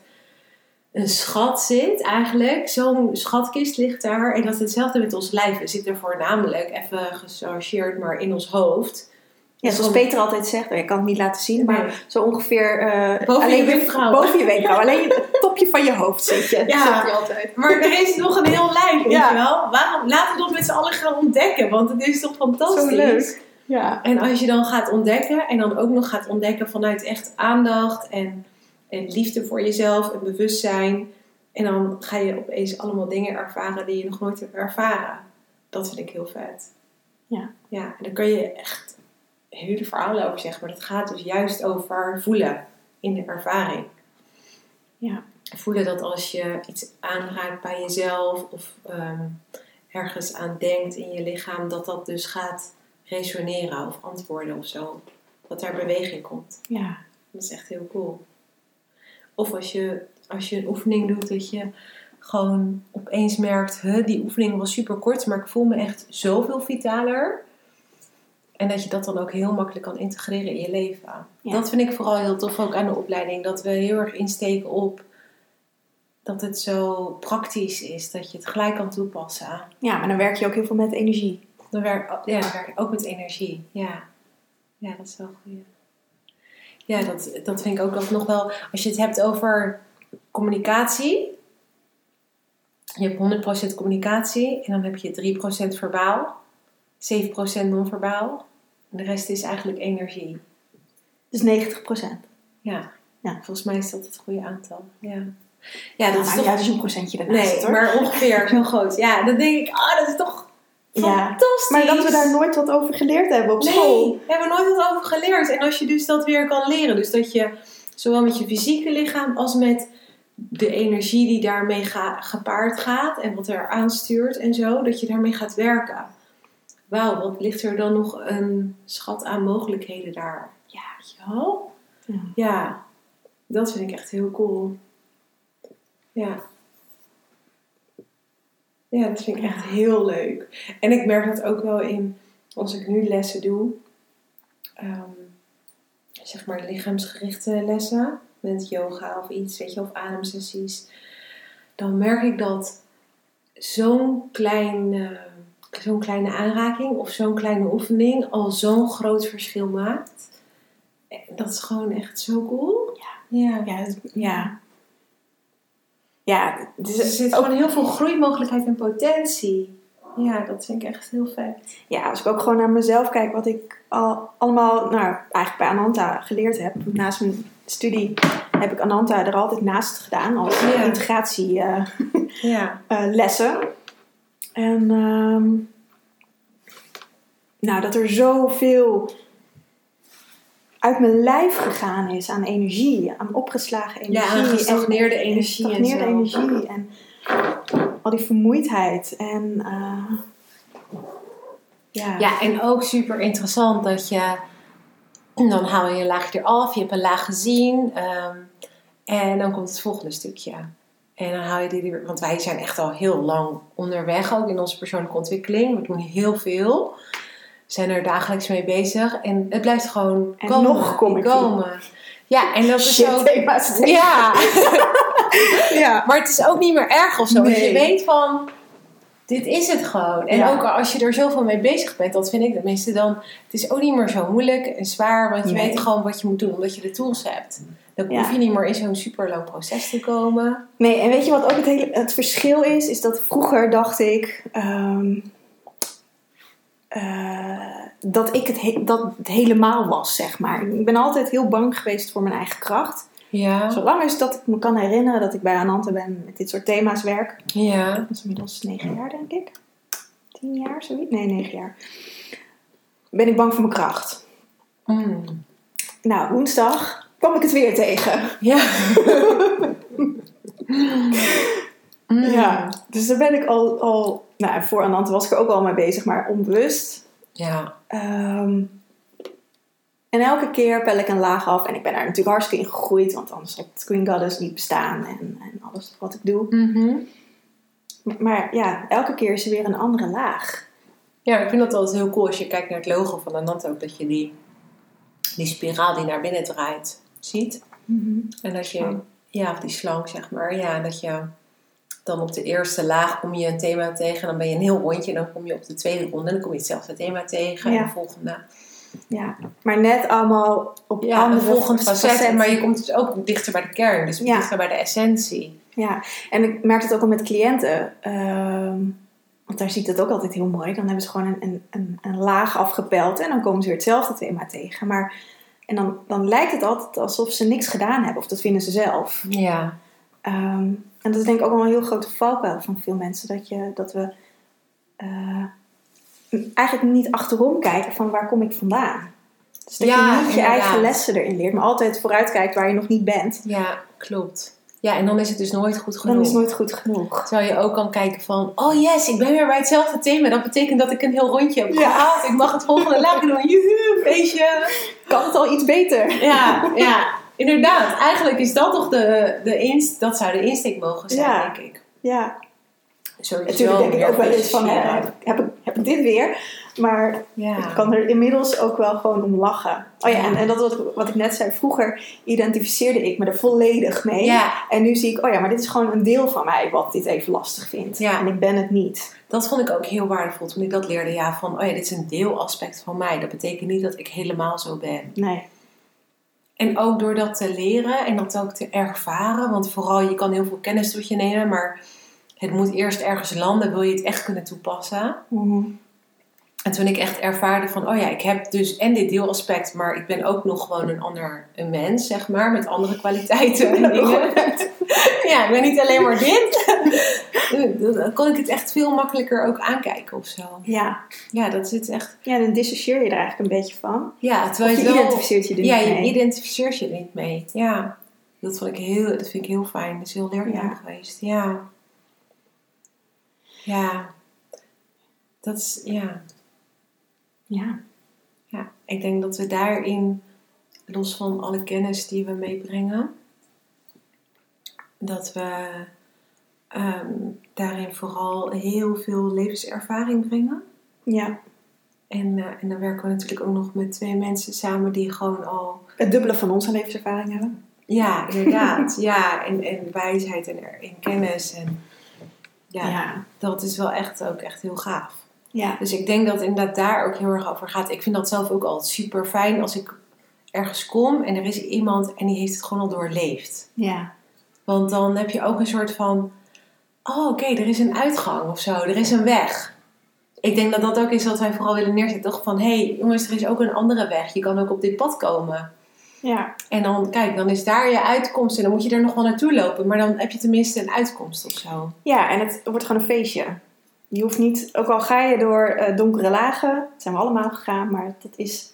een schat zit eigenlijk. Zo'n schatkist ligt daar. En dat is hetzelfde met ons lijf. We zitten voornamelijk, even gechargeerd, maar in ons hoofd. Ja, zoals Peter altijd zegt, ik kan het niet laten zien, maar Nee. zo ongeveer eh, Boven alleen je wenkbrauw. Boven je wenkbrauw. Alleen het topje van je hoofd zit je. Ja. zegt hij altijd. Maar er is nog een heel lijf, weet Ja. je wel? Waarom? Laten we dat met z'n allen gaan ontdekken, want het is toch fantastisch. Zo leuk. Ja. En als je dan gaat ontdekken en dan ook nog gaat ontdekken vanuit echt aandacht en, en liefde voor jezelf en bewustzijn. En dan ga je opeens allemaal dingen ervaren die je nog nooit hebt ervaren. Dat vind ik heel vet. Ja. Ja, en dan kun je echt hele verhalen over zeggen. Maar dat gaat dus juist over voelen in de ervaring. Ja. Voelen dat als je iets aanraakt bij jezelf of ehm, ergens aan denkt in je lichaam, dat dat dus gaat resoneren of antwoorden of zo. Dat daar beweging komt. Ja. Dat is echt heel cool. Of als je, als je een oefening doet, dat je gewoon opeens merkt, huh, die oefening was super kort, maar ik voel me echt zoveel vitaler. En dat je dat dan ook heel makkelijk kan integreren in je leven. Ja. Dat vind ik vooral heel tof ook aan de opleiding. Dat we heel erg insteken op dat het zo praktisch is. Dat je het gelijk kan toepassen. ja, maar dan werk je ook heel veel met energie. Dan werk, ja, dan werk ik ook met energie. Ja, ja dat is wel goed. Ja, dat, dat vind ik ook nog wel. Als je het hebt over communicatie. Je hebt 100% communicatie en dan heb je 3% verbaal, 7% non-verbaal. En de rest is eigenlijk energie. Dus 90 procent. Ja. Ja. volgens mij is dat het goede aantal. Ja, ja dat is maar toch. ja, dus een procentje daarnaast nee, hoor. maar ongeveer zo groot. Ja, dan denk ik, ah, dat is toch Ja. fantastisch. Maar dat we daar nooit wat over geleerd hebben op Nee, school. we hebben nooit wat over geleerd. En als je dus dat weer kan leren, dus dat je zowel met je fysieke lichaam als met de energie die daarmee ga- gepaard gaat en wat er aanstuurt en zo, dat je daarmee gaat werken. Wauw, wat ligt er dan nog een schat aan mogelijkheden daar? Ja, weet je wel? Ja. Ja, dat vind ik echt heel cool. Ja. Ja, dat vind ik echt heel leuk. En ik merk dat ook wel in, als ik nu lessen doe, ehm, zeg maar lichaamsgerichte lessen, met yoga of iets, weet je, of ademsessies, dan merk ik dat zo'n klein, eh, zo'n kleine aanraking of zo'n kleine oefening al zo'n groot verschil maakt. En Dat is gewoon echt zo cool. Ja. Ja. Ja, ja. Ja, het Dus er zit ook, gewoon heel veel groeimogelijkheid en potentie. Ja, dat vind ik echt heel vet. ja, als ik ook gewoon naar mezelf kijk, wat ik al, allemaal, nou, eigenlijk bij Ananta geleerd heb. Naast mijn studie heb ik Ananta er altijd naast gedaan als Ja. integratielessen. Ja. lessen. En ehm, nou, dat er zoveel uit mijn lijf gegaan is aan energie, aan opgeslagen energie. aan gestagneerde en- en energie en gestagneerde energie en al die vermoeidheid. En eh, ja, ja, en ook super interessant dat je... Dan haal je een laagje eraf, je hebt een laag gezien. ehm, en dan komt het volgende stukje. En dan haal je die er weer... Want wij zijn echt al heel lang onderweg, ook in onze persoonlijke ontwikkeling. We doen heel veel. zijn er dagelijks mee bezig. En het blijft gewoon En komen. nog kom ik komen. Ja, en dat is Shit. Ja, ja. maar het is ook niet meer erg of zo. Want je Nee. weet van, dit is het gewoon. En Ja. ook als je er zoveel mee bezig bent, dat vind ik tenminste dan... Het is ook niet meer zo moeilijk en zwaar, want je Nee. weet gewoon wat je moet doen, omdat je de tools hebt. Dan Ja. hoef je niet meer in zo'n super lang proces te komen. Nee, en weet je wat ook het, hele, het verschil is? Is dat vroeger dacht ik ehm, eh, dat ik het, he- dat het helemaal was, zeg maar. Ik ben altijd heel bang geweest voor mijn eigen kracht. Ja. Zolang is dat ik me kan herinneren dat ik bij Anante ben met dit soort thema's werk. Ja. Dat is inmiddels negen jaar, denk ik. Tien jaar, zoiets? Nee, negen jaar. Ben ik bang voor mijn kracht. Mm. Nou, woensdag kwam ik het weer tegen. Ja. Mm. Ja, dus daar ben ik al, al nou, voor Anante was ik er ook al mee bezig, maar onbewust. Ja. Ehm, en elke keer pel ik een laag af. En ik ben daar natuurlijk hartstikke in gegroeid, want anders had Queen Goddess niet bestaan en, en alles wat ik doe. Mhm. Maar, maar ja, elke keer is er weer een andere laag. Ja, ik vind dat altijd heel cool als je kijkt naar het logo van Anant ook, dat je die, die spiraal die naar binnen draait ziet. En dat je, Slang. ja, of die slang zeg maar, ja, dat je dan op de eerste laag kom je een thema tegen, en dan ben je een heel rondje, en dan kom je op de tweede ronde, en dan kom je hetzelfde thema tegen, Ja. en de volgende. Ja, maar net allemaal op Ja, andere volgend facet, facetten. maar je komt dus ook dichter bij de kern, dus Ja. dichter bij de essentie. Ja, en ik merk het ook al met cliënten. ehm, want daar zie ik dat ook altijd heel mooi. Dan hebben ze gewoon een, een, een, een laag afgepeld en dan komen ze weer hetzelfde thema tegen. Maar, en dan, dan lijkt het altijd alsof ze niks gedaan hebben, of dat vinden ze zelf. Ja. Ehm, en dat is denk ik ook wel een heel grote valkuil van veel mensen. Dat, je, dat we eh, eigenlijk niet achterom kijken van waar kom ik vandaan. Dus dat Ja, je niet je inderdaad. eigen lessen erin leert, maar altijd vooruitkijkt waar je nog niet bent. Ja, klopt. Ja, en dan is het dus nooit goed genoeg. Dan is het nooit goed genoeg. Terwijl je ook kan kijken van, oh yes, ik ben weer bij hetzelfde thema. Dat betekent dat ik een heel rondje heb Ja. gehad. Ik mag het volgende laagje doen. Joehoe, feestje. Kan het al iets beter? Ja, ja, inderdaad. Eigenlijk is dat toch de, de inst dat zou de insteek mogen zijn, Ja. denk ik. Ja, Sowieso natuurlijk denk ik ook wel eens van, hè, heb, heb, ik, heb ik dit weer? Maar Ja. ik kan er inmiddels ook wel gewoon om lachen. Oh ja, Ja. en, en dat wat, wat ik net zei, vroeger identificeerde ik me er volledig mee. ja, En nu zie ik, oh ja, maar dit is gewoon een deel van mij wat dit even lastig vindt. En ik ben het niet. dat vond ik ook heel waardevol toen ik dat leerde. Ja, van, oh ja, dit is een deelaspect van mij. Dat betekent niet dat ik helemaal zo ben. Nee. En ook door dat te leren en dat ook te ervaren. Want vooral, je kan heel veel kennis tot je nemen, maar het moet eerst ergens landen, wil je het echt kunnen toepassen. Mhm. En toen ik echt ervaarde van, oh ja, ik heb dus en dit deelaspect, maar ik ben ook nog gewoon een ander een mens, zeg maar, met andere kwaliteiten en dingen. ja, ik ben niet alleen maar dit. Dan kon ik het echt veel makkelijker ook aankijken of zo. Ja. Ja, dat zit echt... ja, dan dissocieer je er eigenlijk een beetje van. Ja, terwijl je je, wel... identificeert je er Ja, niet je mee. identificeert je er niet mee. Ja, dat, vond ik heel, dat vind ik heel fijn. Dat is heel leerzaam Ja. geweest. Ja. Ja. Dat is, ja. Ja. ja. Ik denk dat we daarin, los van alle kennis die we meebrengen, dat we ehm, daarin vooral heel veel levenservaring brengen. ja. En, eh, en dan werken we natuurlijk ook nog met twee mensen samen die gewoon al Het dubbele van onze levenservaring hebben. Ja, inderdaad. ja, en, en wijsheid en, en kennis. En ja, Ja. dat is wel echt ook echt heel gaaf. Ja. Dus ik denk dat het inderdaad daar ook heel erg over gaat. Ik vind dat zelf ook altijd super fijn als ik ergens kom en er is iemand en die heeft het gewoon al doorleefd. Ja. Want dan heb je ook een soort van, oh oké, er is een uitgang of zo, er is een weg. Ik denk dat dat ook is wat wij vooral willen neerzetten. Toch van, hé hey, jongens, er is ook een andere weg. Je kan ook op dit pad komen. Ja. En dan, kijk, dan is daar je uitkomst en dan moet je er nog wel naartoe lopen. Maar dan heb je tenminste een uitkomst of zo. Ja, en het wordt gewoon een feestje. Je hoeft niet, ook al ga je door eh, donkere lagen, dat zijn we allemaal gegaan, maar dat is,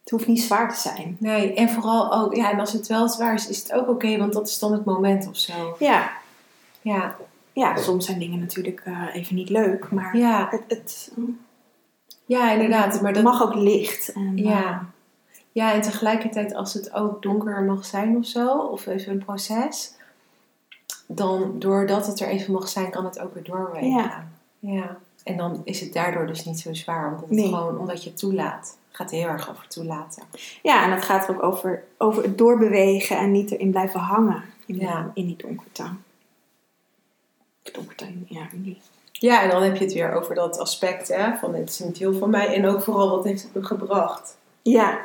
het hoeft niet zwaar te zijn. Nee, en vooral ook, ja, en als het wel zwaar is, is het ook oké, want dat is dan het moment of zo. Ja, Ja, ja soms zijn dingen natuurlijk eh, even niet leuk, maar ja, het, het, ja inderdaad. Maar dat, mag ook licht. En, Ja. Ja, en tegelijkertijd als het ook donker mag zijn of zo, of even een proces, dan doordat het er even mag zijn, kan het ook weer doorwegen. Ja. ja. En dan is het daardoor dus niet zo zwaar. Omdat, het Nee. gewoon, omdat je het toelaat. Het gaat heel erg over toelaten. Ja, en het gaat er ook over, over het doorbewegen en niet erin blijven hangen in, die- in die donkerte. Donkerte, ja, die. Ja, en dan heb je het weer over dat aspect hè, van het is niet heel van mij. En ook vooral wat heeft het me gebracht. Ja,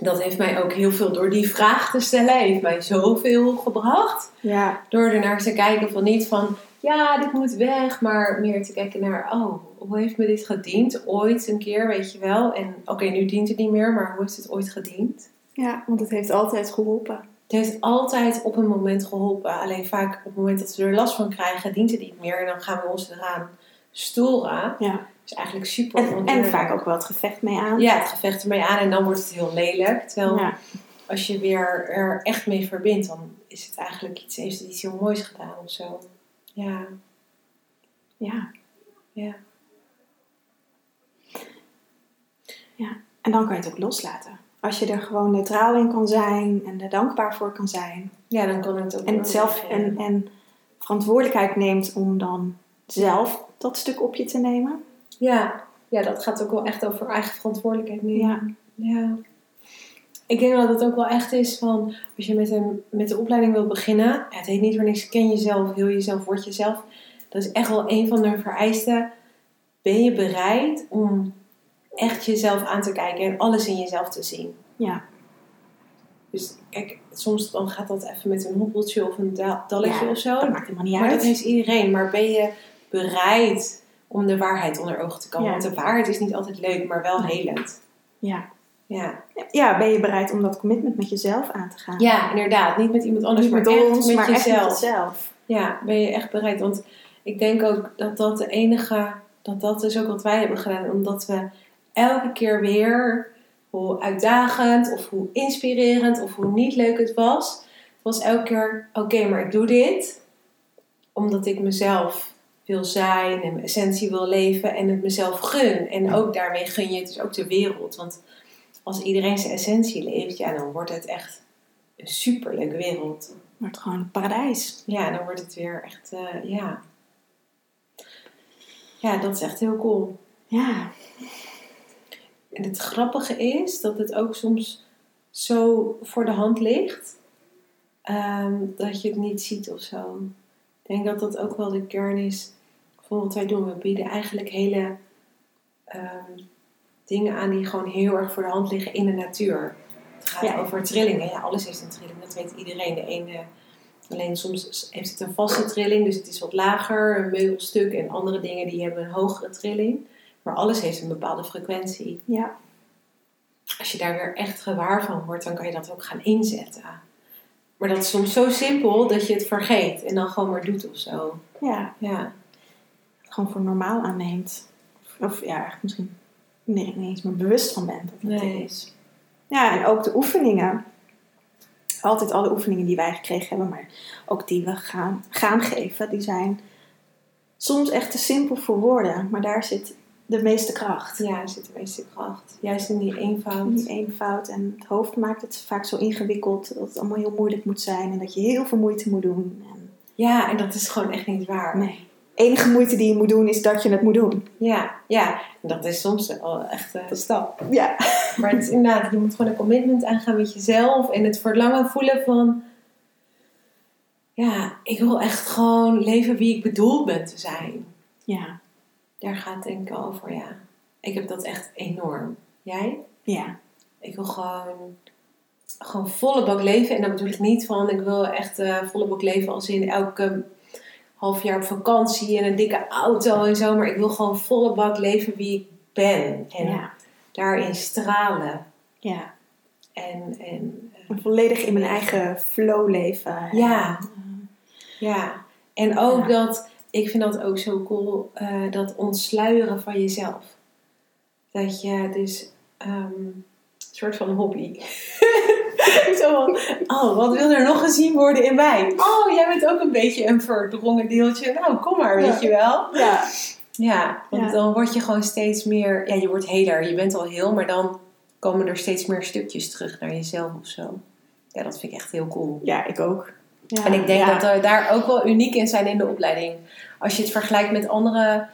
Dat heeft mij ook heel veel door die vraag te stellen. Heeft mij zoveel gebracht. ja, Door ernaar te kijken van niet van ja, dit moet weg. Maar meer te kijken naar oh, hoe heeft me dit gediend? Ooit een keer, weet je wel. En oké, nu dient het niet meer. Maar hoe heeft het ooit gediend? ja, want het heeft altijd geholpen. Het heeft altijd op een moment geholpen. Alleen vaak op het moment dat we er last van krijgen, dient het niet meer. En dan gaan we ons eraan storen. Ja. Is eigenlijk super En, en vaak ook wel het gevecht mee aan. Ja, het gevecht ermee aan en dan wordt het heel lelijk. Terwijl ja. als je weer er echt mee verbindt, dan is het eigenlijk iets, heeft het iets heel moois gedaan of zo. Ja, ja. ja. En dan kan je het ook loslaten. Als je er gewoon neutraal in kan zijn en er dankbaar voor kan zijn. Ja, dan kan het ook. En, zelf, en, en verantwoordelijkheid neemt om dan zelf dat stuk op je te nemen. Ja. ja, dat gaat ook wel echt over eigen verantwoordelijkheid. Ja. Ja. Ik denk dat het ook wel echt is van, als je met, een, met de opleiding wil beginnen, ja, het heet niet voor niks, ken jezelf, heel jezelf, word jezelf. Dat is echt wel een van de vereisten. Ben je bereid om echt jezelf aan te kijken en alles in jezelf te zien? Ja. Dus kijk, soms dan gaat dat even met een hobbeltje of een da- dalletje Ja, of zo. Dat maakt helemaal niet Maar dat uit. heeft iedereen. Maar ben je bereid om de waarheid onder ogen te komen? Ja. Want de waarheid is niet altijd leuk, maar wel helend. Ja. Ja. ja, ben je bereid om dat commitment met jezelf aan te gaan? Ja, inderdaad. Niet met iemand anders, Niet maar met echt ons, met maar echt jezelf. met jezelf. Ja, ben je echt bereid? Want ik denk ook dat dat de enige, dat dat is ook wat wij hebben gedaan. Omdat we elke keer weer, hoe uitdagend of hoe inspirerend of hoe niet leuk het was. Het was elke keer, oké, maar ik doe dit omdat ik mezelf wil zijn en mijn essentie wil leven en het mezelf gun. En ook daarmee gun je het dus ook de wereld. Want als iedereen zijn essentie leeft, ja, dan wordt het echt een superleuke wereld. wordt gewoon een paradijs. Ja, dan wordt het weer echt, eh, ja. Ja, dat is echt heel cool. Ja. En het grappige is dat het ook soms zo voor de hand ligt, ehm, dat je het niet ziet of zo. Ik denk dat dat ook wel de kern is van wat wij doen. We bieden eigenlijk hele ehm, dingen aan die gewoon heel erg voor de hand liggen in de natuur. Het gaat Ja. over trillingen. Ja, alles heeft een trilling, dat weet iedereen. De ene, alleen soms heeft het een vaste trilling, dus het is wat lager, een meubelstuk. En andere dingen die hebben een hogere trilling. Maar alles heeft een bepaalde frequentie. Ja. Als je daar weer echt gewaar van wordt, dan kan je dat ook gaan inzetten. Maar dat is soms zo simpel dat je het vergeet en dan gewoon maar doet of zo. Ja. Ja, Gewoon voor normaal aanneemt. Of ja, echt misschien nee, niet eens meer bewust van bent dat het Nee. is. Ja, en ook de oefeningen. Altijd alle oefeningen die wij gekregen hebben, maar ook die we gaan, gaan geven, die zijn soms echt te simpel voor woorden. Maar daar zit de meeste kracht. ja er zit de meeste kracht. Juist in die eenvoud. Die eenvoud en het hoofd maakt het vaak zo ingewikkeld dat het allemaal heel moeilijk moet zijn en dat je heel veel moeite moet doen. En Ja, en dat is gewoon echt niet waar. nee, enige moeite die je moet doen is dat je het moet doen. Ja, ja. Dat is soms wel echt een stap. Ja, Maar het is inderdaad, je moet gewoon een commitment aangaan met jezelf en het verlangen voelen van. Ja, ik wil echt gewoon leven wie ik bedoeld ben te zijn. ja, Daar gaat het denk ik over, ja. Ik heb dat echt enorm. Jij? ja, Ik wil gewoon, gewoon volle bak leven. En dat bedoel ik niet van, ik wil echt eh, volle bak leven als in elke half jaar op vakantie en een dikke auto en zo. Maar ik wil gewoon volle bak leven wie ik ben. En ja, daarin stralen. ja. En, en eh, En volledig in mijn eigen flow leven. Ja. En, ja, en ook Ja. dat, ik vind dat ook zo cool, eh, dat ontsluieren van jezelf. Dat je dus, ehm, een soort van hobby. zo van, oh, wat wil er nog gezien worden in mij? Oh, jij bent ook een beetje een verdrongen deeltje. Nou, kom maar, weet Ja. je wel. ja, Ja, want Ja. dan word je gewoon steeds meer, ja, je wordt heler. Je bent al heel, maar dan komen er steeds meer stukjes terug naar jezelf of zo. Ja, dat vind ik echt heel cool. ja, ik ook. Ja, En ik denk ja. dat we daar ook wel uniek in zijn in de opleiding. Als je het vergelijkt met andere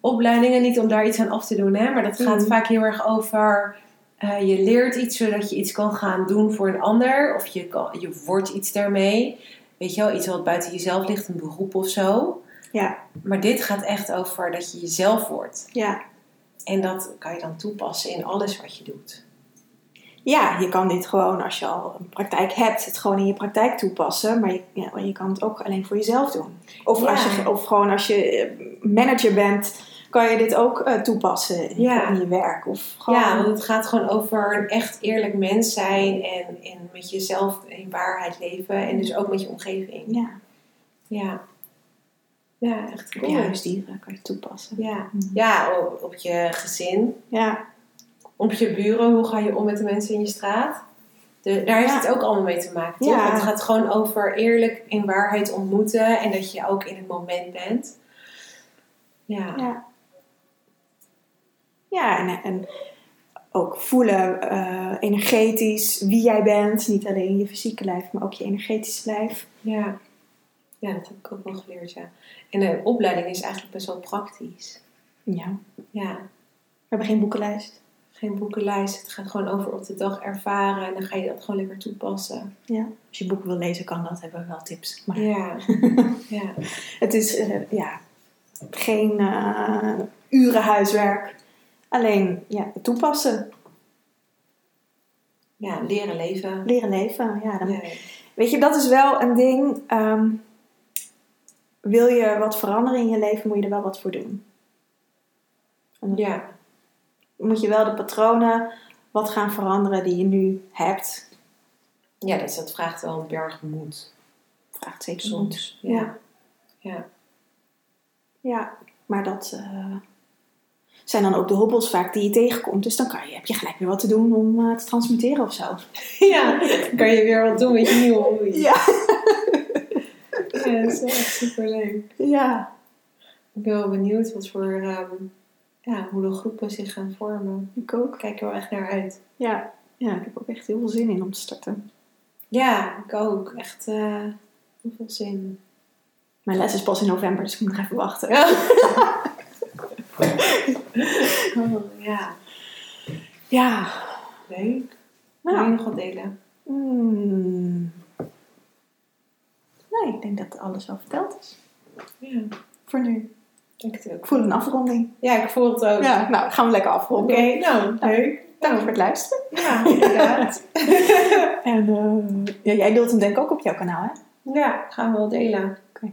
opleidingen, niet om daar iets aan af te doen, hè, maar dat gaat Mhm. vaak heel erg over. eh, je leert iets zodat je iets kan gaan doen voor een ander, of je, kan, je wordt iets daarmee. Weet je wel, iets wat buiten jezelf ligt, een beroep of zo. Ja, Maar dit gaat echt over dat je jezelf wordt. ja. En dat kan je dan toepassen in alles wat je doet. Ja, je kan dit gewoon als je al een praktijk hebt, het gewoon in je praktijk toepassen. Maar je, ja, je kan het ook alleen voor jezelf doen. Of, Ja. als je, of gewoon als je eh, manager bent, kan je dit ook eh, toepassen in, Ja. in je werk. Of gewoon, Ja, want het gaat gewoon over een echt eerlijk mens zijn en, en met jezelf in waarheid leven. En dus ook met je omgeving. ja. Ja, ja echt Op cool. je huisdieren kan je toepassen. Ja, Mhm. ja op, op je gezin, Ja, op je buren. Hoe ga je om met de mensen in je straat? De, daar heeft Ja. het ook allemaal mee te maken, toch? Ja. Het gaat gewoon over eerlijk in waarheid ontmoeten en dat je ook in het moment bent. Ja, ja. Ja, en, en ook voelen eh, energetisch wie jij bent. Niet alleen je fysieke lijf, maar ook je energetische lijf. ja. ja, dat heb ik ook wel geleerd, ja. En de opleiding is eigenlijk best wel praktisch. Ja. Ja, We hebben geen boekenlijst. Geen boekenlijst. Het gaat gewoon over op de dag ervaren en dan ga je dat gewoon lekker toepassen. Ja. Als je boeken wil lezen, kan dat. Hebben we wel tips. Maar Ja, ja. het is eh, ja, geen eh, uren huiswerk. Alleen ja, toepassen. ja leren leven. Leren leven. Ja, dan, Ja. Weet je, dat is wel een ding. ehm, wil je wat veranderen in je leven, moet je er wel wat voor doen. Ja, moet je wel de patronen wat gaan veranderen die je nu hebt. ja dus dat vraagt wel een berg moed. Vraagt zeker soms. Soms. Ja. ja. Ja, maar dat eh, zijn dan ook de hobbels vaak die je tegenkomt. Dus dan kan je, heb je gelijk weer wat te doen om eh, te transmuteren of zo. Ja, dan kan je weer wat doen met je nieuwe hobby. Ja. Ja, dat is echt super leuk. Ja. Ik ben wel benieuwd wat voor, ehm, ja, hoe de groepen zich gaan vormen. Ik ook. Kijk er wel echt naar uit. Ja. ja, ik heb ook echt heel veel zin in om te starten. Ja, ik ook. Echt eh, heel veel zin. Mijn les is pas in november, dus ik moet nog even wachten. Oh, ja, Ja. leuk. Wil je Nou, nog wat delen? mm. Nee, ik denk dat alles wel verteld is. Ja, Voor nu. Ik denk. Ik voel een afronding. Ja, ik voel het ook. Ja, nou, gaan we lekker Oké, afronden. nou, leuk. Dank voor het luisteren. Ja, inderdaad. En eh, ja, jij deelt hem denk ik ook op jouw kanaal, hè? Ja, gaan we wel delen. Oké.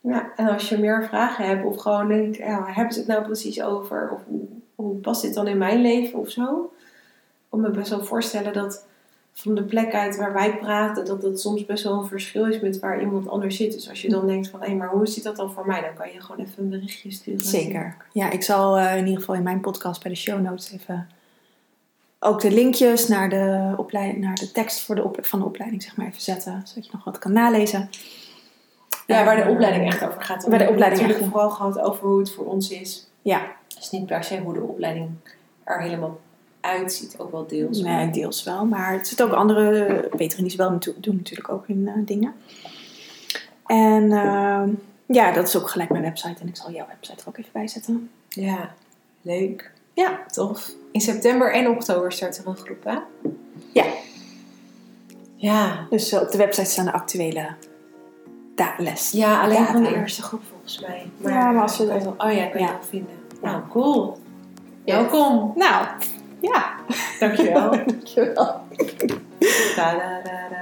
Ja, en als je meer vragen hebt of gewoon denkt, ja, hebben ze het nou precies over? Of hoe, hoe past dit dan in mijn leven of zo? Ik kan me best wel voorstellen dat van de plek uit waar wij praten, dat dat soms best wel een verschil is met waar iemand anders zit. Dus als je dan denkt van, hé, maar hoe zit dat dan voor mij? Dan kan je gewoon even een berichtje sturen. Zeker. Ja, ik zal eh, in ieder geval in mijn podcast bij de show notes even ook de linkjes naar de, opleiding, naar de tekst voor de op, van de opleiding zeg maar even zetten. Zodat je nog wat kan nalezen. Ja, waar de Eh, opleiding echt over gaat. Waar de opleiding natuurlijk vooral gehad over hoe het voor ons is. Ja, Het is niet per se hoe de opleiding er helemaal uitziet, ook wel deels. nee, deels wel. Maar het zit ook andere... Peter Isabel natu- doen natuurlijk ook hun eh, dingen. En eh, ja, dat is ook gelijk mijn website. En ik zal jouw website er ook even bij zetten. Ja, leuk. Ja. Tof. In september en oktober start er een groep, hè? Ja. Ja. Dus eh, op de website staan de actuele da- les. Ja, alleen van de eerste groep volgens mij. Ja, maar als je wel- Oh ja, kan je Ja. wel vinden. Nou, cool. Welkom. Nou, ja. Dankjewel. Dankjewel. Da, da, da, da.